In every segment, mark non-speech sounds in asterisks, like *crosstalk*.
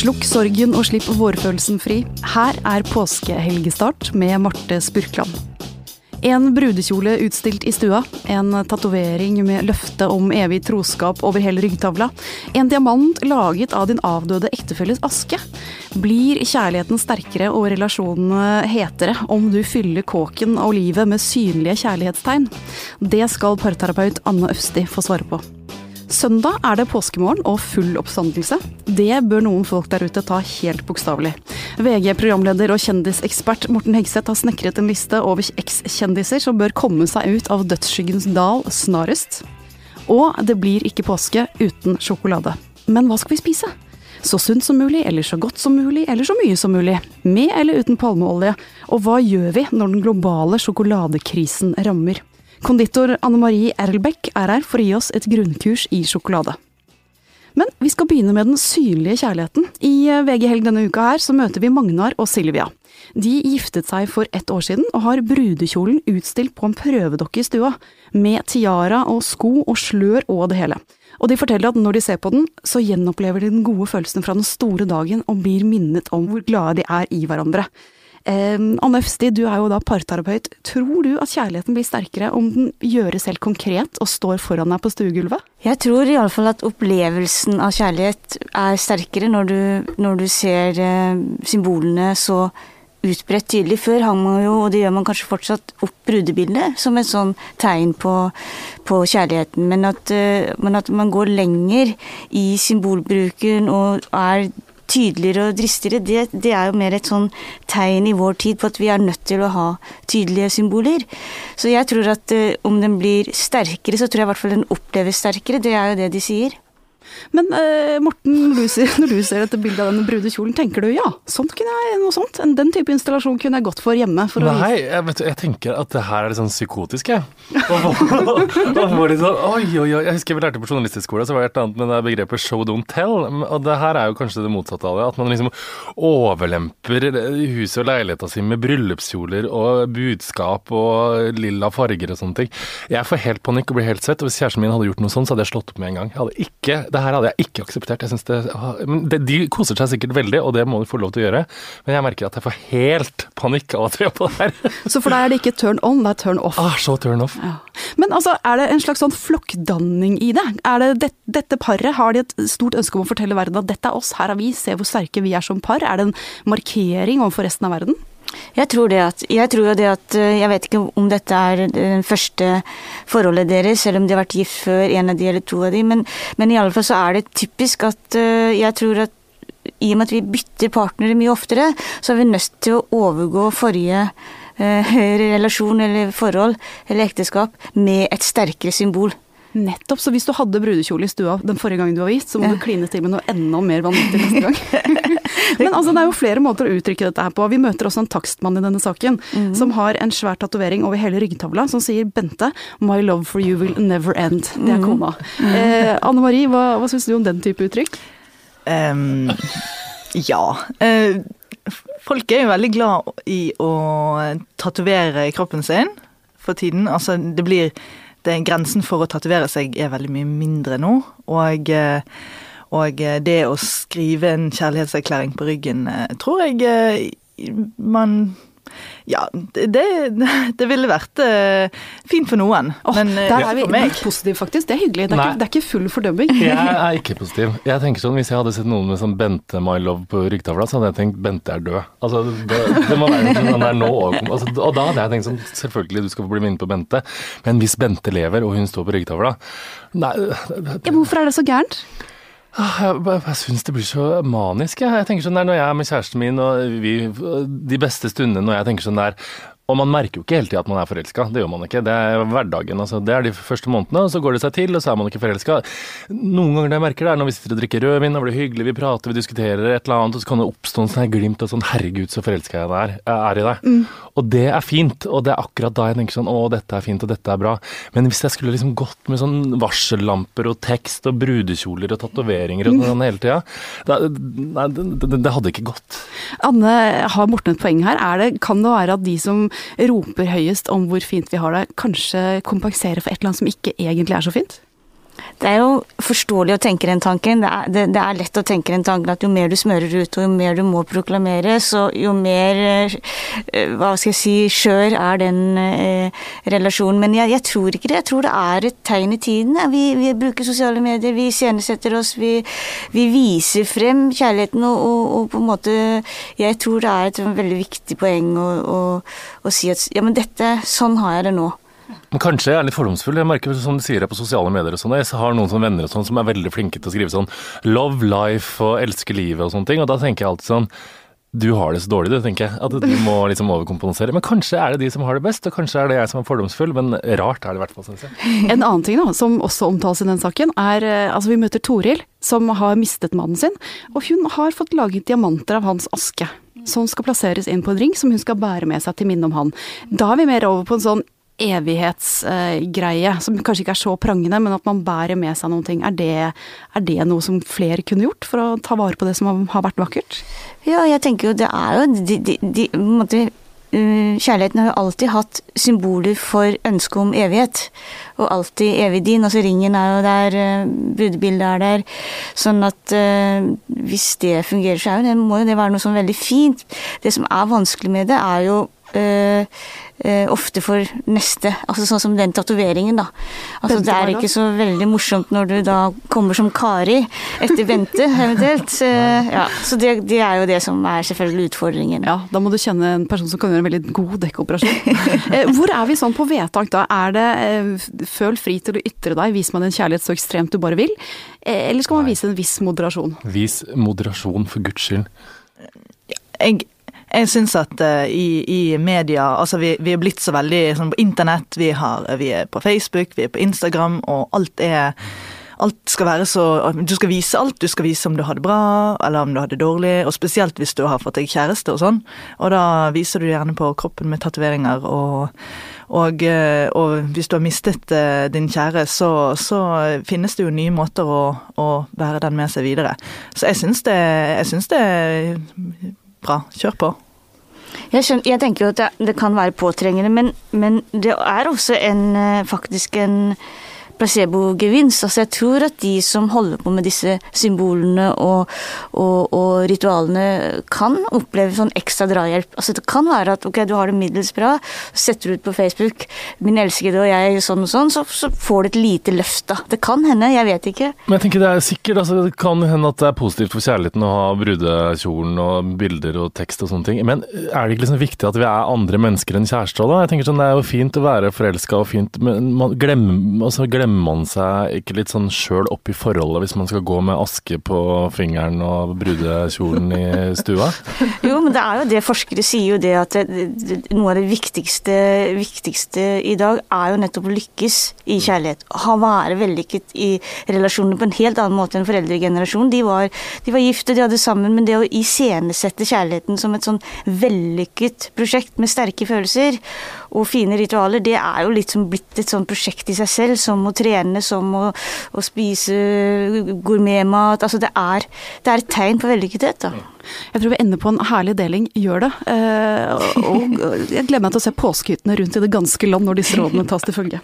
Slukk sorgen og slipp vårfølelsen fri. Her er påskehelgestart med Marte Spurkland. En brudekjole utstilt i stua, en tatovering med løfte om evig troskap over hele ryggtavla, en diamant laget av din avdøde ektefelles aske. Blir kjærligheten sterkere og relasjonene hetere om du fyller kåken og livet med synlige kjærlighetstegn? Det skal parterapeut Anne Øfsti få svare på. Søndag er det påskemorgen og full oppstandelse. Det bør noen folk der ute ta helt bokstavelig. VG-programleder og kjendisekspert Morten Hegseth har snekret en liste over ekskjendiser som bør komme seg ut av dødsskyggens dal snarest. Og det blir ikke påske uten sjokolade. Men hva skal vi spise? Så sunt som mulig, eller så godt som mulig, eller så mye som mulig. Med eller uten palmeolje. Og hva gjør vi når den globale sjokoladekrisen rammer? Konditor Anne Marie Erlbeck er her for å gi oss et grunnkurs i sjokolade. Men vi skal begynne med den synlige kjærligheten. I eh, VG Helg denne uka her så møter vi Magnar og Silvia. De giftet seg for ett år siden og har brudekjolen utstilt på en prøvedokke i stua, med tiara og sko og slør og det hele. Og de forteller at når de ser på den, så gjenopplever de den gode følelsen fra den store dagen og blir minnet om hvor glade de er i hverandre. Anne Øfsti, du er jo da parterapeut. Tror du at kjærligheten blir sterkere om den gjøres helt konkret og står foran deg på stuegulvet? Jeg tror iallfall at opplevelsen av kjærlighet er sterkere når du, når du ser eh, symbolene så utbredt tydelig. Før hang man jo, og det gjør man kanskje fortsatt, opp brudebildet som et sånn tegn på, på kjærligheten. Men at, eh, men at, man går lenger i symbolbruken og er tydeligere og dristigere, det, det, er jo mer et sånn tegn i vår tid på at vi er nødt til å ha tydelige symboler. Så jeg tror at uh, om den blir sterkere, så tror jeg i hvert fall den oppleves sterkere. Det er jo det de sier. Men uh, Morten, når du, ser, *laughs* når du, ser, dette bildet av denne brudekjolen, tenker du ja, sånt kunne jeg, noe sånt? Den type installasjon kunne jeg gått for hjemme? For Nei, jeg, vet, jeg, tenker at det her er litt sånn psykotisk, jeg. *laughs* Sånn, oi, oi, oi. Jeg husker vi lærte på journalisthøgskolen, så var det et annet med det begrepet show don't tell. Og det her er jo kanskje det motsatte av det. At man liksom overlemper huset og leiligheta si med bryllupskjoler og budskap og lilla farger og sånne ting. Jeg får helt panikk og blir helt svett. Og hvis kjæresten min hadde gjort noe sånt, så hadde jeg slått opp med en gang. Jeg hadde ikke, det her hadde jeg ikke akseptert. Jeg det, det, De koser seg sikkert veldig, og det må de få lov til å gjøre, men jeg merker at jeg får helt panikk av at vi er på det her. Så for deg er det ikke turn on, det er turn off? Ah, så turn off. Ja. Men altså, er det en slags sånn flokkdanning i det? Er det, det dette paret, har de et stort ønske om å fortelle verden at dette er oss, her er vi, se hvor sterke vi er som par? Er det en markering overfor resten av verden? Jeg tror det at Jeg tror det at eh, Jeg vet ikke om dette er det første forholdet deres, selv om de har vært gift før, en av de eller to av de, men, men i alle fall så er det typisk at eh, jeg tror at i og med at vi bytter partnere mye oftere, så er vi nødt til å overgå forrige eh, *laughs* relasjon eller forhold eller ekteskap med et sterkere symbol. Nettopp. Så hvis du hadde brudekjole i stua den forrige gangen du var gift, så må ja. du kline til med noe enda mer vanvittig neste gang. *laughs* Men altså, det er jo flere måter å uttrykke dette her på. Vi møter også en takstmann i denne saken, mm. som har en svær tatovering over hele ryggtavla som sier 'Bente, my love for you will never end'. Det er mhm. kona. Mm. Eh, Anne Marie, hva, hva syns du om den type uttrykk? Um, ja. Uh, folk er jo veldig glad i å tatovere kroppen sin for tiden. Altså, det blir det, Grensen for å tatovere seg er veldig mye mindre nå. Og, eh, og det å skrive en kjærlighetserklæring på ryggen eh, tror jeg eh, man ja, det, det, ville vært uh, fint for noen. Oh, men uh, der er vi ikke positive, faktisk. Det er hyggelig. Det er, ikke, det er ikke, full fordømming. jeg er ikke positiv. Jeg tenker sånn, Hvis jeg hadde sett noen med sånn Bente My Love på ryggtavla, så hadde jeg tenkt Bente er død. Altså, det, det må være sånn der nå altså, Og da hadde jeg tenkt sånn Selvfølgelig, du skal få bli minnet på Bente, men hvis Bente lever og hun står på ryggtavla Nei ja, Hvorfor er det så gærent? Ah, jeg, jeg syns det blir så manisk. Jeg, jeg tenker sånn der Når jeg er med kjæresten min og vi, de beste stundene når jeg tenker sånn der og man merker jo ikke hele tida at man er forelska, det gjør man ikke. Det er hverdagen. altså Det er de første månedene, og så går det seg til, og så er man ikke forelska. Noen ganger det jeg merker det, er når vi sitter og drikker rødvin, og blir hyggelig, vi prater, vi diskuterer et eller annet, og så kan det oppstå en sånn glimt av sånn 'herregud, så forelska jeg er, er i deg'. Mm. Og det er fint, og det er akkurat da jeg tenker sånn 'å, dette er fint, og dette er bra'. Men hvis jeg skulle liksom gått med sånn varsellamper og tekst og brudekjoler og tatoveringer og sånn hele tida, det, det, det, hadde ikke gått. Anne, har Morten et poeng her? Det, kan det være at de som roper høyest om hvor fint vi har det, kanskje kompensere for et eller annet som ikke egentlig er så fint? Det er jo forståelig å tenke den tanken. Det er, det, det er, lett å tenke den tanken at jo mer du smører ut, og jo mer du må proklamere, så jo mer eh, hva skal jeg si, skjør er den eh, relasjonen. Men jeg, jeg, tror ikke det. Jeg tror det er et tegn i tiden. Vi, vi bruker sosiale medier, vi iscenesetter oss, vi, vi, viser frem kjærligheten og, og, og, på en måte Jeg tror det er et veldig viktig poeng å, å, å si at ja, men dette, sånn har jeg det nå. Men Kanskje jeg er litt fordomsfull. Jeg merker som du sier det på sosiale medier og sånn. Jeg har noen sånne venner og sånn som er veldig flinke til å skrive sånn 'love life' og 'elske livet' og sånne ting. Og da tenker jeg alltid sånn du har det så dårlig, du, tenker jeg. At du må liksom overkompensere. Men kanskje er det de som har det best, og kanskje er det jeg som er fordomsfull. Men rart er det i hvert fall, syns jeg. En annen ting da, som også omtales i den saken, er eh, altså vi møter Toril, som har mistet mannen sin. Og hun har fått laget diamanter av hans aske. Som skal plasseres inn på en ring som hun skal bære med seg til minne om han. Da er vi mer over på en sånn evighetsgreie, som kanskje ikke er så prangende, men at man bærer med seg noen ting. Er det, er det, noe som flere kunne gjort for å ta vare på det som har vært vakkert? Ja, jeg tenker jo det er jo de, de, de, måte, uh, Kjærligheten har jo alltid hatt symboler for ønsket om evighet. Og alltid evig din. Altså ringen er jo der, uh, brudebildet er der. Sånn at uh, hvis det fungerer, så er jo det, må jo det være noe sånn veldig fint. Det som er vanskelig med det, er jo eh, ofte for neste. Altså sånn som den tatoveringen, da. Altså det er ikke så veldig morsomt når du da kommer som Kari etter Bente, eventuelt. *laughs* Eh, ja, så det, det, er jo det som er selvfølgelig utfordringen. Ja, da må du kjenne en person som kan gjøre en veldig god dekkoperasjon. *laughs* eh, hvor er vi sånn på vedtak da? Er det føl fri til å ytre deg, vis meg din kjærlighet så ekstremt du bare vil? Eller skal man Nei. vise en viss moderasjon? Vis moderasjon, for guds skyld. Jeg jeg syns at uh, i, i, media Altså, vi, vi er blitt så veldig sånn på internett, vi, har, vi, er på Facebook, vi er på Instagram, og alt er Alt skal være så Du skal vise alt. Du skal vise om du har det bra, eller om du har det dårlig, og spesielt hvis du har fått deg kjæreste og sånn. Og da viser du gjerne på kroppen med tatoveringer og og, eh, og, hvis du har mistet uh, din kjære, så, så, finnes det jo nye måter å, å bære den med seg videre. Så jeg syns det, jeg syns det bra. Kjør på. Jeg, skjønner, jeg tenker jo at det, det kan være påtrengende, men, men, det er også en, eh, faktisk en placebogevinst. Altså jeg tror at de som holder på med disse symbolene og, og, og, ritualene, kan oppleve sånn ekstra drahjelp. Altså det kan være at ok, du har det middels bra, setter ut på Facebook 'min elskede og jeg' sånn og sånn, så, så får du et lite løft da. Det kan hende, jeg vet ikke. Men jeg tenker det er sikkert, altså det kan hende at det er positivt for kjærligheten å ha brudekjolen og bilder og tekst og sånne ting, men er det ikke liksom viktig at vi er andre mennesker enn kjærester da? Jeg tenker sånn, Det er jo fint å være forelska og fint, men man glemmer, altså, glemmer glemmer man seg ikke litt sånn sjøl opp i forholdet hvis man skal gå med aske på fingeren og brudekjolen i stua? *laughs* jo, men det er jo det forskere sier jo det at det, det, noe av det viktigste, viktigste, i dag er jo nettopp å lykkes i kjærlighet. Ha være vellykket i relasjoner på en helt annen måte enn foreldregenerasjonen. De var, de var gifte, de hadde sammen, men det å iscenesette kjærligheten som et sånn vellykket prosjekt med sterke følelser og fine ritualer, det er jo litt som blitt et sånn prosjekt i seg selv, som å trene, som å, å spise gourmetmat. Altså det er, det er et tegn på vellykkethet, da. Jeg tror vi ender på en herlig deling. Gjør det. Eh, og jeg gleder meg til å se påskehyttene rundt i det ganske land når disse rådene tas til følge.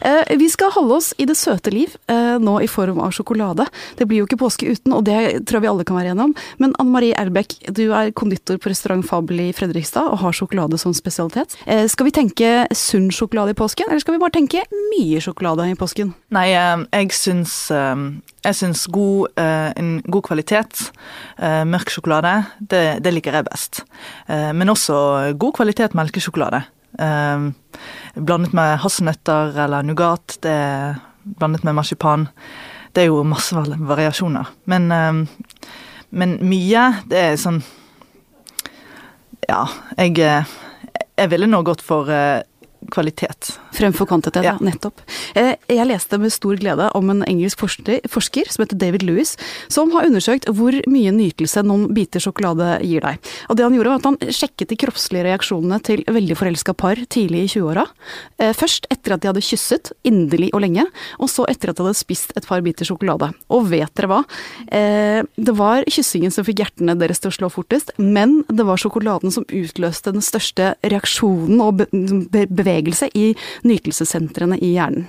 Eh, vi skal holde oss i det søte liv, eh, nå i form av sjokolade. Det blir jo ikke påske uten, og det tror jeg vi alle kan være enige om. Men Anne Marie Erbekk, du er konditor på restaurant Fabel i Fredrikstad og har sjokolade som spesialitet. Skal vi tenke sunn sjokolade i påsken, eller skal vi bare tenke mye sjokolade i påsken? Nei, jeg syns, jeg syns god, en god kvalitet, mørk sjokolade det, det liker jeg best. Eh, men også god kvalitet melkesjokolade. Eh, blandet med hasselnøtter eller Nougat, det blandet med marsipan. Det er jo masse variasjoner. Men, eh, men mye, det er sånn Ja, jeg, jeg ville nå gått for kvalitet. Fremfor kvantitet, ja. nettopp. Eh, jeg leste med stor glede om en engelsk forsker som heter David Lewis, som har undersøkt hvor mye nytelse noen biter sjokolade gir deg. Og det han gjorde var at han sjekket de kroppslige reaksjonene til veldig forelska par tidlig i 20-åra. Eh, først etter at de hadde kysset, inderlig og lenge, og så etter at de hadde spist et par biter sjokolade. Og vet dere hva? Eh, det var kyssingen som fikk hjertene deres til å slå fortest, men det var sjokoladen som utløste den største reaksjonen og bevegelse i nytelsessentrene i hjernen.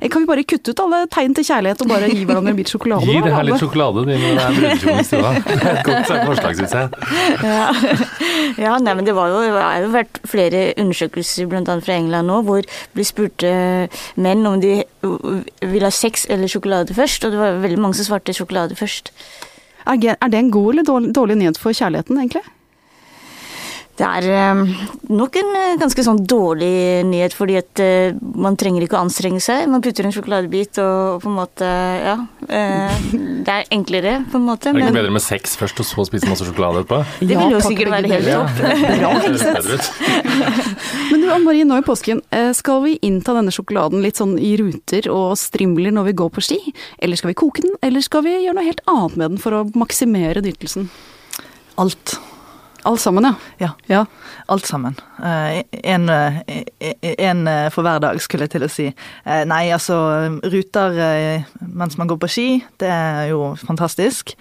Eh, Kan vi bare kutte ut alle tegn til kjærlighet og bare gi hverandre en bit sjokolade? Gi det her litt sjokolade, de det er brudekjole i stua. *laughs* Det er et godt forslag, syns jeg. Ja, ja nei, men det var jo, det har jo vært flere undersøkelser, bl.a. fra England nå, hvor de spurte menn om de ville ha sex eller sjokolade først, og det var veldig mange som svarte sjokolade først. Er det en god eller dårlig, dårlig nyhet for kjærligheten, egentlig? Det er eh, nok en eh, ganske sånn dårlig nyhet, fordi at eh, man trenger ikke å anstrenge seg. Man putter en sjokoladebit og på en måte Ja. eh, det er enklere, på en måte. Er det ikke Men bedre med sex først, og så spise masse sjokolade etterpå? det vil jo takk, sikkert være helt topp. Bra, *laughs* Det Hegseth. *laughs* Men du Ann Marie, nå i påsken, skal vi innta denne sjokoladen litt sånn i ruter og strimler når vi går på ski? Eller skal vi koke den, eller skal vi gjøre noe helt annet med den for å maksimere nytelsen? Alt. Alt sammen, ja. Ja. Alt sammen. Eh, En, eh, en eh, for hver dag, skulle jeg til å si. Nei, altså, ruter mens man går på ski, det er jo fantastisk.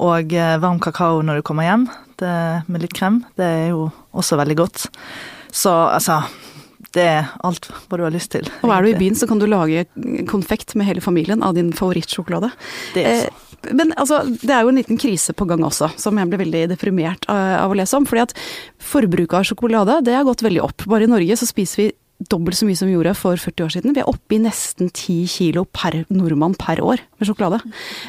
Og varm kakao når du kommer hjem, det, med litt krem, det er jo også veldig godt. Så altså, det er alt hva du har lyst til. Og er du i byen, så kan du lage konfekt med hele familien av din favorittsjokolade. Det er så. Eh, Men altså, det er jo en liten krise på gang også, som jeg ble veldig deprimert av, av å lese om. fordi at forbruket av sjokolade det har gått veldig opp. Bare i Norge så spiser vi dobbelt så mye som vi gjorde for 40 år siden. Vi er oppe i nesten 10 kilo per nordmann per år med sjokolade.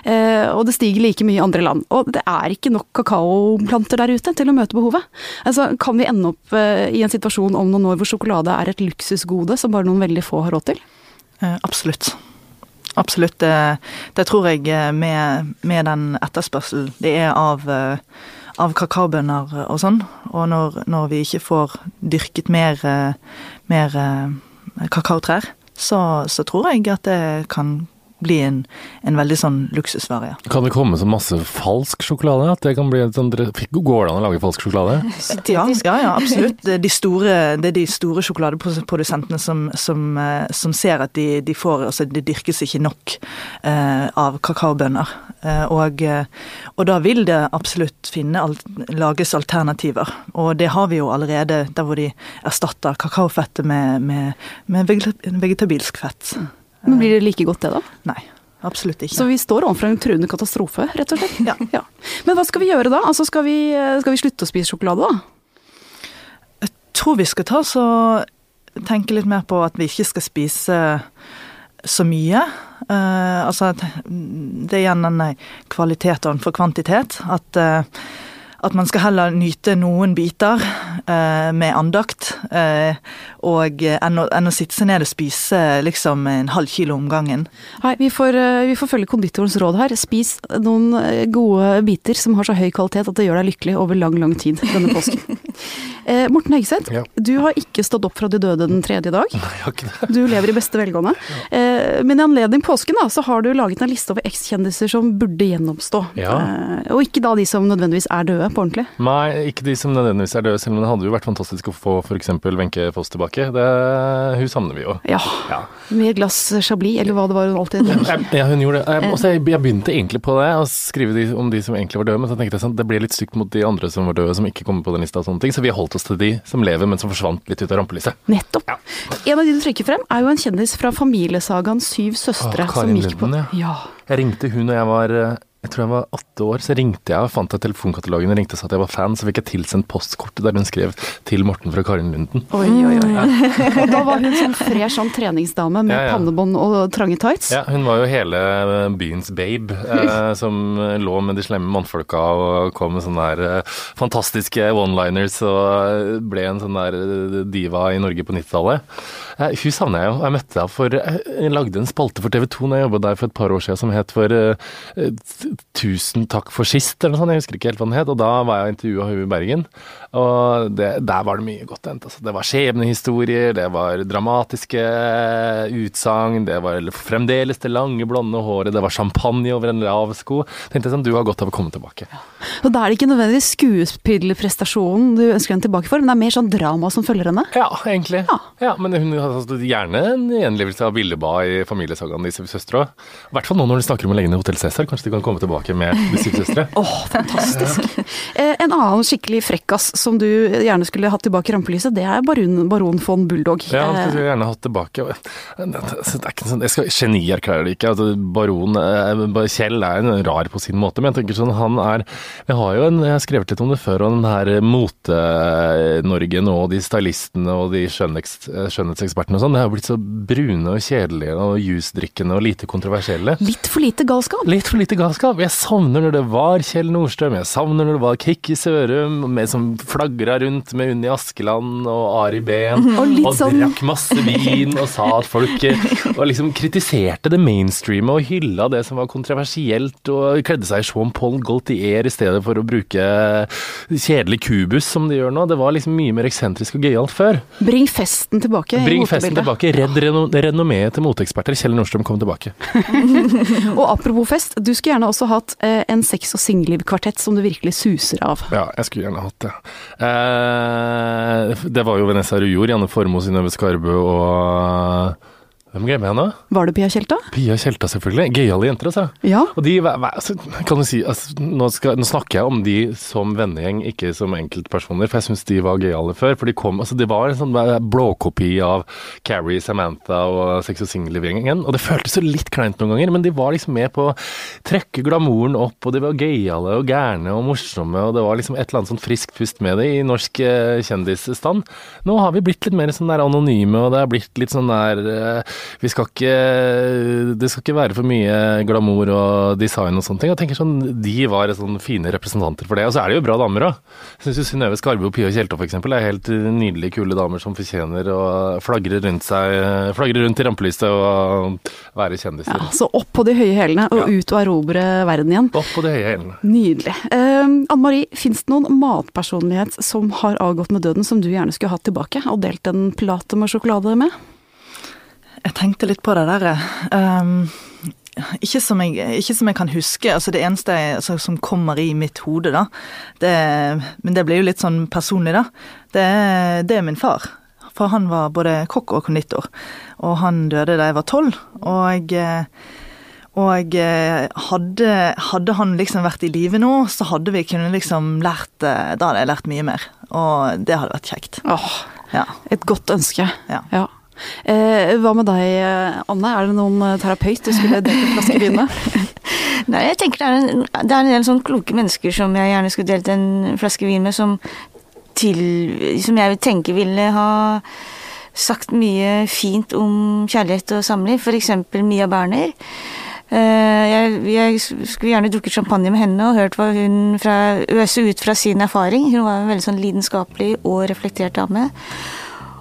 Eh, og det stiger like mye i andre land. Og det er ikke nok kakaoplanter der ute til å møte behovet. Altså, kan vi ende opp eh, i en situasjon om noen år hvor sjokolade er et luksusgode som bare noen veldig få har råd til? Eh, Absolutt. Absolutt. Det, det tror jeg eh, med, med den etterspørselen det er av, eh, av kakaobønner og sånn, og når, når vi ikke får dyrket mer, eh, mer eh, kakaotrær, så, så tror jeg at det kan bli en, en veldig sånn luksusvare. ja. Kan det komme så masse falsk sjokolade? At det kan bli et sånt Går det an å lage falsk sjokolade? *laughs* Ja, ja, ja, absolutt. Det er de store, det er de store sjokoladeprodusentene som, som, eh, som ser at de, de får Altså, det dyrkes ikke nok eh, av kakaobønner. Eh, og, eh, og da vil det absolutt finne lages alternativer. Og det har vi jo allerede, der hvor de erstatter kakaofettet med, med, med vegetabilsk fett. Men blir det like godt det, da? Nei, absolutt ikke. Så vi står overfor en truende katastrofe, rett og slett. Ja. Men hva skal vi gjøre da? Altså, skal, vi, skal vi slutte å spise sjokolade, da? Jeg tror vi skal ta så tenke litt mer på at vi ikke skal spise så mye. Uh, altså at det er igjen denne kvaliteten for kvantitet. At, uh, at man skal heller nyte noen biter eh, med andakt, eh, og eh, enn å, enn å sitte seg ned og spise liksom en halv kilo om gangen. Nei, vi får, eh, vi får følge konditorens råd her. Spis noen eh, gode biter som har så høy kvalitet at det gjør deg lykkelig over lang, lang tid denne påsken. *laughs* eh, Morten Hegseth, Ja. du har ikke stått opp fra de døde den tredje dag. Nei, jeg har ikke det. Du lever i beste velgående. *laughs* Eh, men i anledning påsken da, så har du laget en liste over ekskjendiser som burde gjenoppstå. Ja. Eh, og ikke da de som nødvendigvis er døde på ordentlig. Nei, ikke de som nødvendigvis er døde, selv om det hadde jo vært fantastisk å få f.eks. Wenche Foss tilbake. Det, hun savner vi jo. Ja, Ja. med glass chablis, eller hva det var hun alltid drakk. *laughs* Ja, hun gjorde det. Jeg, også, jeg, jeg begynte egentlig på det, å skrive de, om de som egentlig var døde, men så tenkte jeg sånn, det ble litt stygt mot de andre som var døde, som ikke kommer på den lista og sånne ting, så vi har holdt oss til de som lever, men som forsvant litt ut av rampelyset. Nettopp. En av de du trekker frem, er jo en kjendis fra familiesagaen Syv søstre. Å, Karin som gikk på, Lunden, ja. Jeg ringte hun når jeg var eh, jeg tror jeg var åtte år, så ringte jeg og fant jeg telefonkatalogen og ringte og sa at jeg var fan, så fikk jeg tilsendt postkort der hun skrev 'til Morten fra Karin Lunden'. Oi, oi, oi. *laughs* Og da var hun sånn fresh sånn treningsdame med Ja, ja. pannebånd og trange tights. Ja, hun var jo hele byens babe, eh, *laughs* som lå med de slemme mannfolka og kom med sånne der eh, fantastiske one-liners og ble en sånn der eh, diva i Norge på 90-tallet. Eh, hun savner jeg jo. Jeg møtte henne for eh, Jeg lagde en spalte for TV 2 når jeg jobbet der for et par år siden som het for eh, eh, 'Tusen takk for sist', eller noe sånt. Jeg husker ikke helt hva den het. Og da var jeg og intervjua henne i Bergen. Og det, der var det mye godt endt. Altså. Det var skjebnehistorier, det var dramatiske utsagn, det var fremdeles det lange, blonde håret, det var champagne over en lav sko. Tenkte jeg sånn, du har godt av å komme tilbake. Og da er det ikke nødvendigvis skuespillerprestasjonen du ønsker henne tilbake for, men det er mer sånn drama som følger henne. Ja, egentlig. Ja. Ja, Men hun har altså, gjerne en gjenlevelse av Billeba i familiesagaen disse søstre òg. I hvert fall nå når de snakker om å legge ned Hotell Cæsar. Kanskje de kan komme tilbake med De syv søstre. *laughs* Åh, fantastisk. *laughs* Eh, En annen skikkelig frekkas som du gjerne skulle hatt tilbake i rampelyset, det er baron, baron von Bulldog. Ja, Eh, skulle jeg gjerne hatt tilbake. Det er ikke sånn, jeg skal Genierklærer det ikke. Altså, baron eh, Kjell er en rar på sin måte, men jeg tenker sånn han er Jeg har jo en, jeg har skrevet litt om det før, om den her Mote-Norge nå, og de stylistene og de skjønnhetsekspertene og sånn. Det har blitt så brune og kjedelige og jusdrikkende og lite kontroversielle. Litt for lite galskap. Litt for lite galskap. Jeg savner når det var Kjell Nordstrøm, jeg savner når det var Kikki Sørum, med som flagra rundt med Unni Askeland og Ari Behn, Og litt og sånn- drakk masse vin og sa at folk eh, Og liksom kritiserte det mainstreame og hylla det som var kontroversielt, og kledde seg i Jean-Paul Gaultier i stedet for å bruke kjedelig kubus som de gjør nå. Det var liksom mye mer eksentrisk og gøyalt før. Bring festen tilbake. Bring festen tilbake. Redd reno renommeet til moteeksperter. Kjell Nordstrøm kom tilbake. *laughs* Og apropos fest, du skulle gjerne også hatt eh, en sex- og singelliv-kvartett som du virkelig suser av. Ja, jeg skulle gjerne hatt det. Eh, det var jo Venezia Rujor, Janne Formoe, Synnøve Skarbø og Hvem glemmer jeg nå? Var det Pia Tjelta? Pia Tjelta, selvfølgelig. Gøyale jenter, altså. Ja. Og de, altså, kan du si, altså, nå, skal, nå snakker jeg om de som vennegjeng, ikke som enkeltpersoner, for jeg syns de var gøyale før. For de kom, altså det var en sånn blåkopi av Carrie, Samantha og Sex og Single-gjengen. Og det føltes så litt kleint noen ganger, men de var liksom med på å trekke glamouren opp, og de var gøyale og gærne og morsomme, og det var liksom et eller annet sånn friskt pust med det i norsk eh, kjendisstand. Nå har vi blitt litt mer sånn der anonyme, og det har blitt litt sånn der eh, Vi skal ikke Det skal ikke være for mye glamour og design og sånne ting. Jeg tenker sånn, De var sånn fine representanter for det. Og så er det jo bra damer òg. Syns jo Synnøve Skarbø og Pia Tjelta f.eks. er helt nydelige, kule damer som fortjener å flagre rundt seg Flagre rundt i rampelyset og være kjendiser. ja. Så opp på de høye hælene og Ja. ut og erobre verden igjen. Opp på de høye hælene. Nydelig. Eh, Anne Marie, fins det noen matpersonlighet som har avgått med døden, som du gjerne skulle hatt tilbake og delt en plate med sjokolade med? Jeg tenkte litt på det der. Um, ikke, som jeg, ikke som jeg kan huske. altså Det eneste jeg, altså, som kommer i mitt hode, da, det, men det blir jo litt sånn personlig, da, det, det er min far. For han var både kokk og konditor. Og han døde da jeg var tolv. Og, eh, og eh, hadde, hadde han liksom vært i live nå, så hadde vi kunnet liksom lært eh, Da hadde jeg lært mye mer. Og det hadde vært kjekt. Åh, Ja. et godt ønske. Ja. Eh, hva med deg, Anne? Er det noen eh, terapeut du skulle delt en flaske vin med? *laughs* Nei, jeg tenker det er, en, det er en del sånn kloke mennesker som jeg gjerne skulle delt en flaske vin med, som, til, som jeg tenker ville ha sagt mye fint om kjærlighet og samliv. Eksempel Mia Berner. Eh, Jeg, jeg skulle gjerne drukket champagne med henne og hørt hva hun fra, ut fra sin erfaring. Hun var en veldig sånn lidenskapelig og reflektert dame.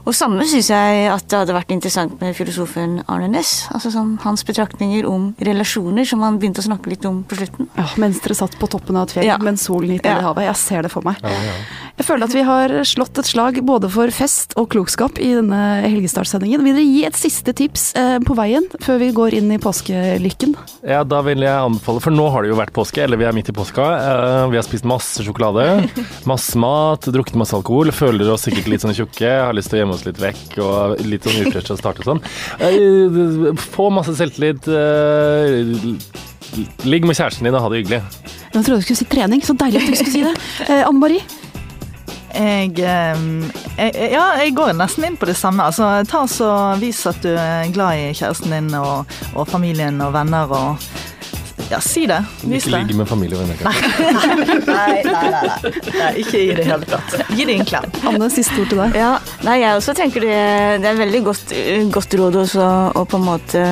Og samme syns jeg at det hadde vært interessant med filosofen Arne Næss. Altså sånn, hans betraktninger om relasjoner, som han begynte å snakke litt om på slutten. Ja, mens dere satt på toppen av et fjell Ja. mens solen gikk ned i havet. Jeg ser det for meg. Ja, ja. Jeg føler at vi har slått et slag både for fest og klokskap i denne helgestartsendingen. Vil dere gi et siste tips eh, på veien før vi går inn i påskelykken? Ja, da vil jeg anbefale, for nå har det jo vært påske, eller vi er midt i påska. Eh, Vi har spist masse sjokolade, *laughs* masse mat, drukket masse alkohol, føler oss sikkert litt sånn tjukke, har lyst til å gjemme oss litt vekk og litt sånn ufresh å starte sånn. Eh, Få masse selvtillit. eh, Ligg med kjæresten din og ha det hyggelig. Nå trodde jeg du skulle si trening, så deilig at du skulle si det. Eh, Anne Marie? Jeg, ehm, jeg, ja, jeg går nesten inn på det samme. Altså, ta så Vis at du er glad i kjæresten din og, og familien og venner. og Ja, si det. Vis Ikke det. ligge med familie og venner. *laughs* Nei, nei, nei, nei. nei. Ikke i det hele tatt. Gi dem en klem. Anne, siste ord til deg. Ja, nei, jeg også tenker det, det er veldig godt, godt råd også, å på en måte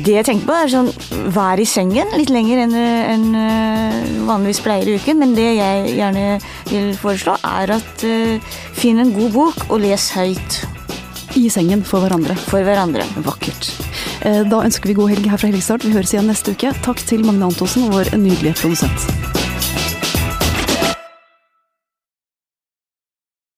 Det jeg tenker på, er sånn vær i sengen litt lenger enn enn, eh, vanligvis pleier i uken. Men det jeg gjerne vil foreslå, er at uh, finn en god bok og les høyt I sengen for hverandre. for hverandre. Vakkert. Eh, Da ønsker vi god helg her fra Helgestart. Vi høres igjen neste uke. Takk til Magne Antonsen, vår nydelige produsent.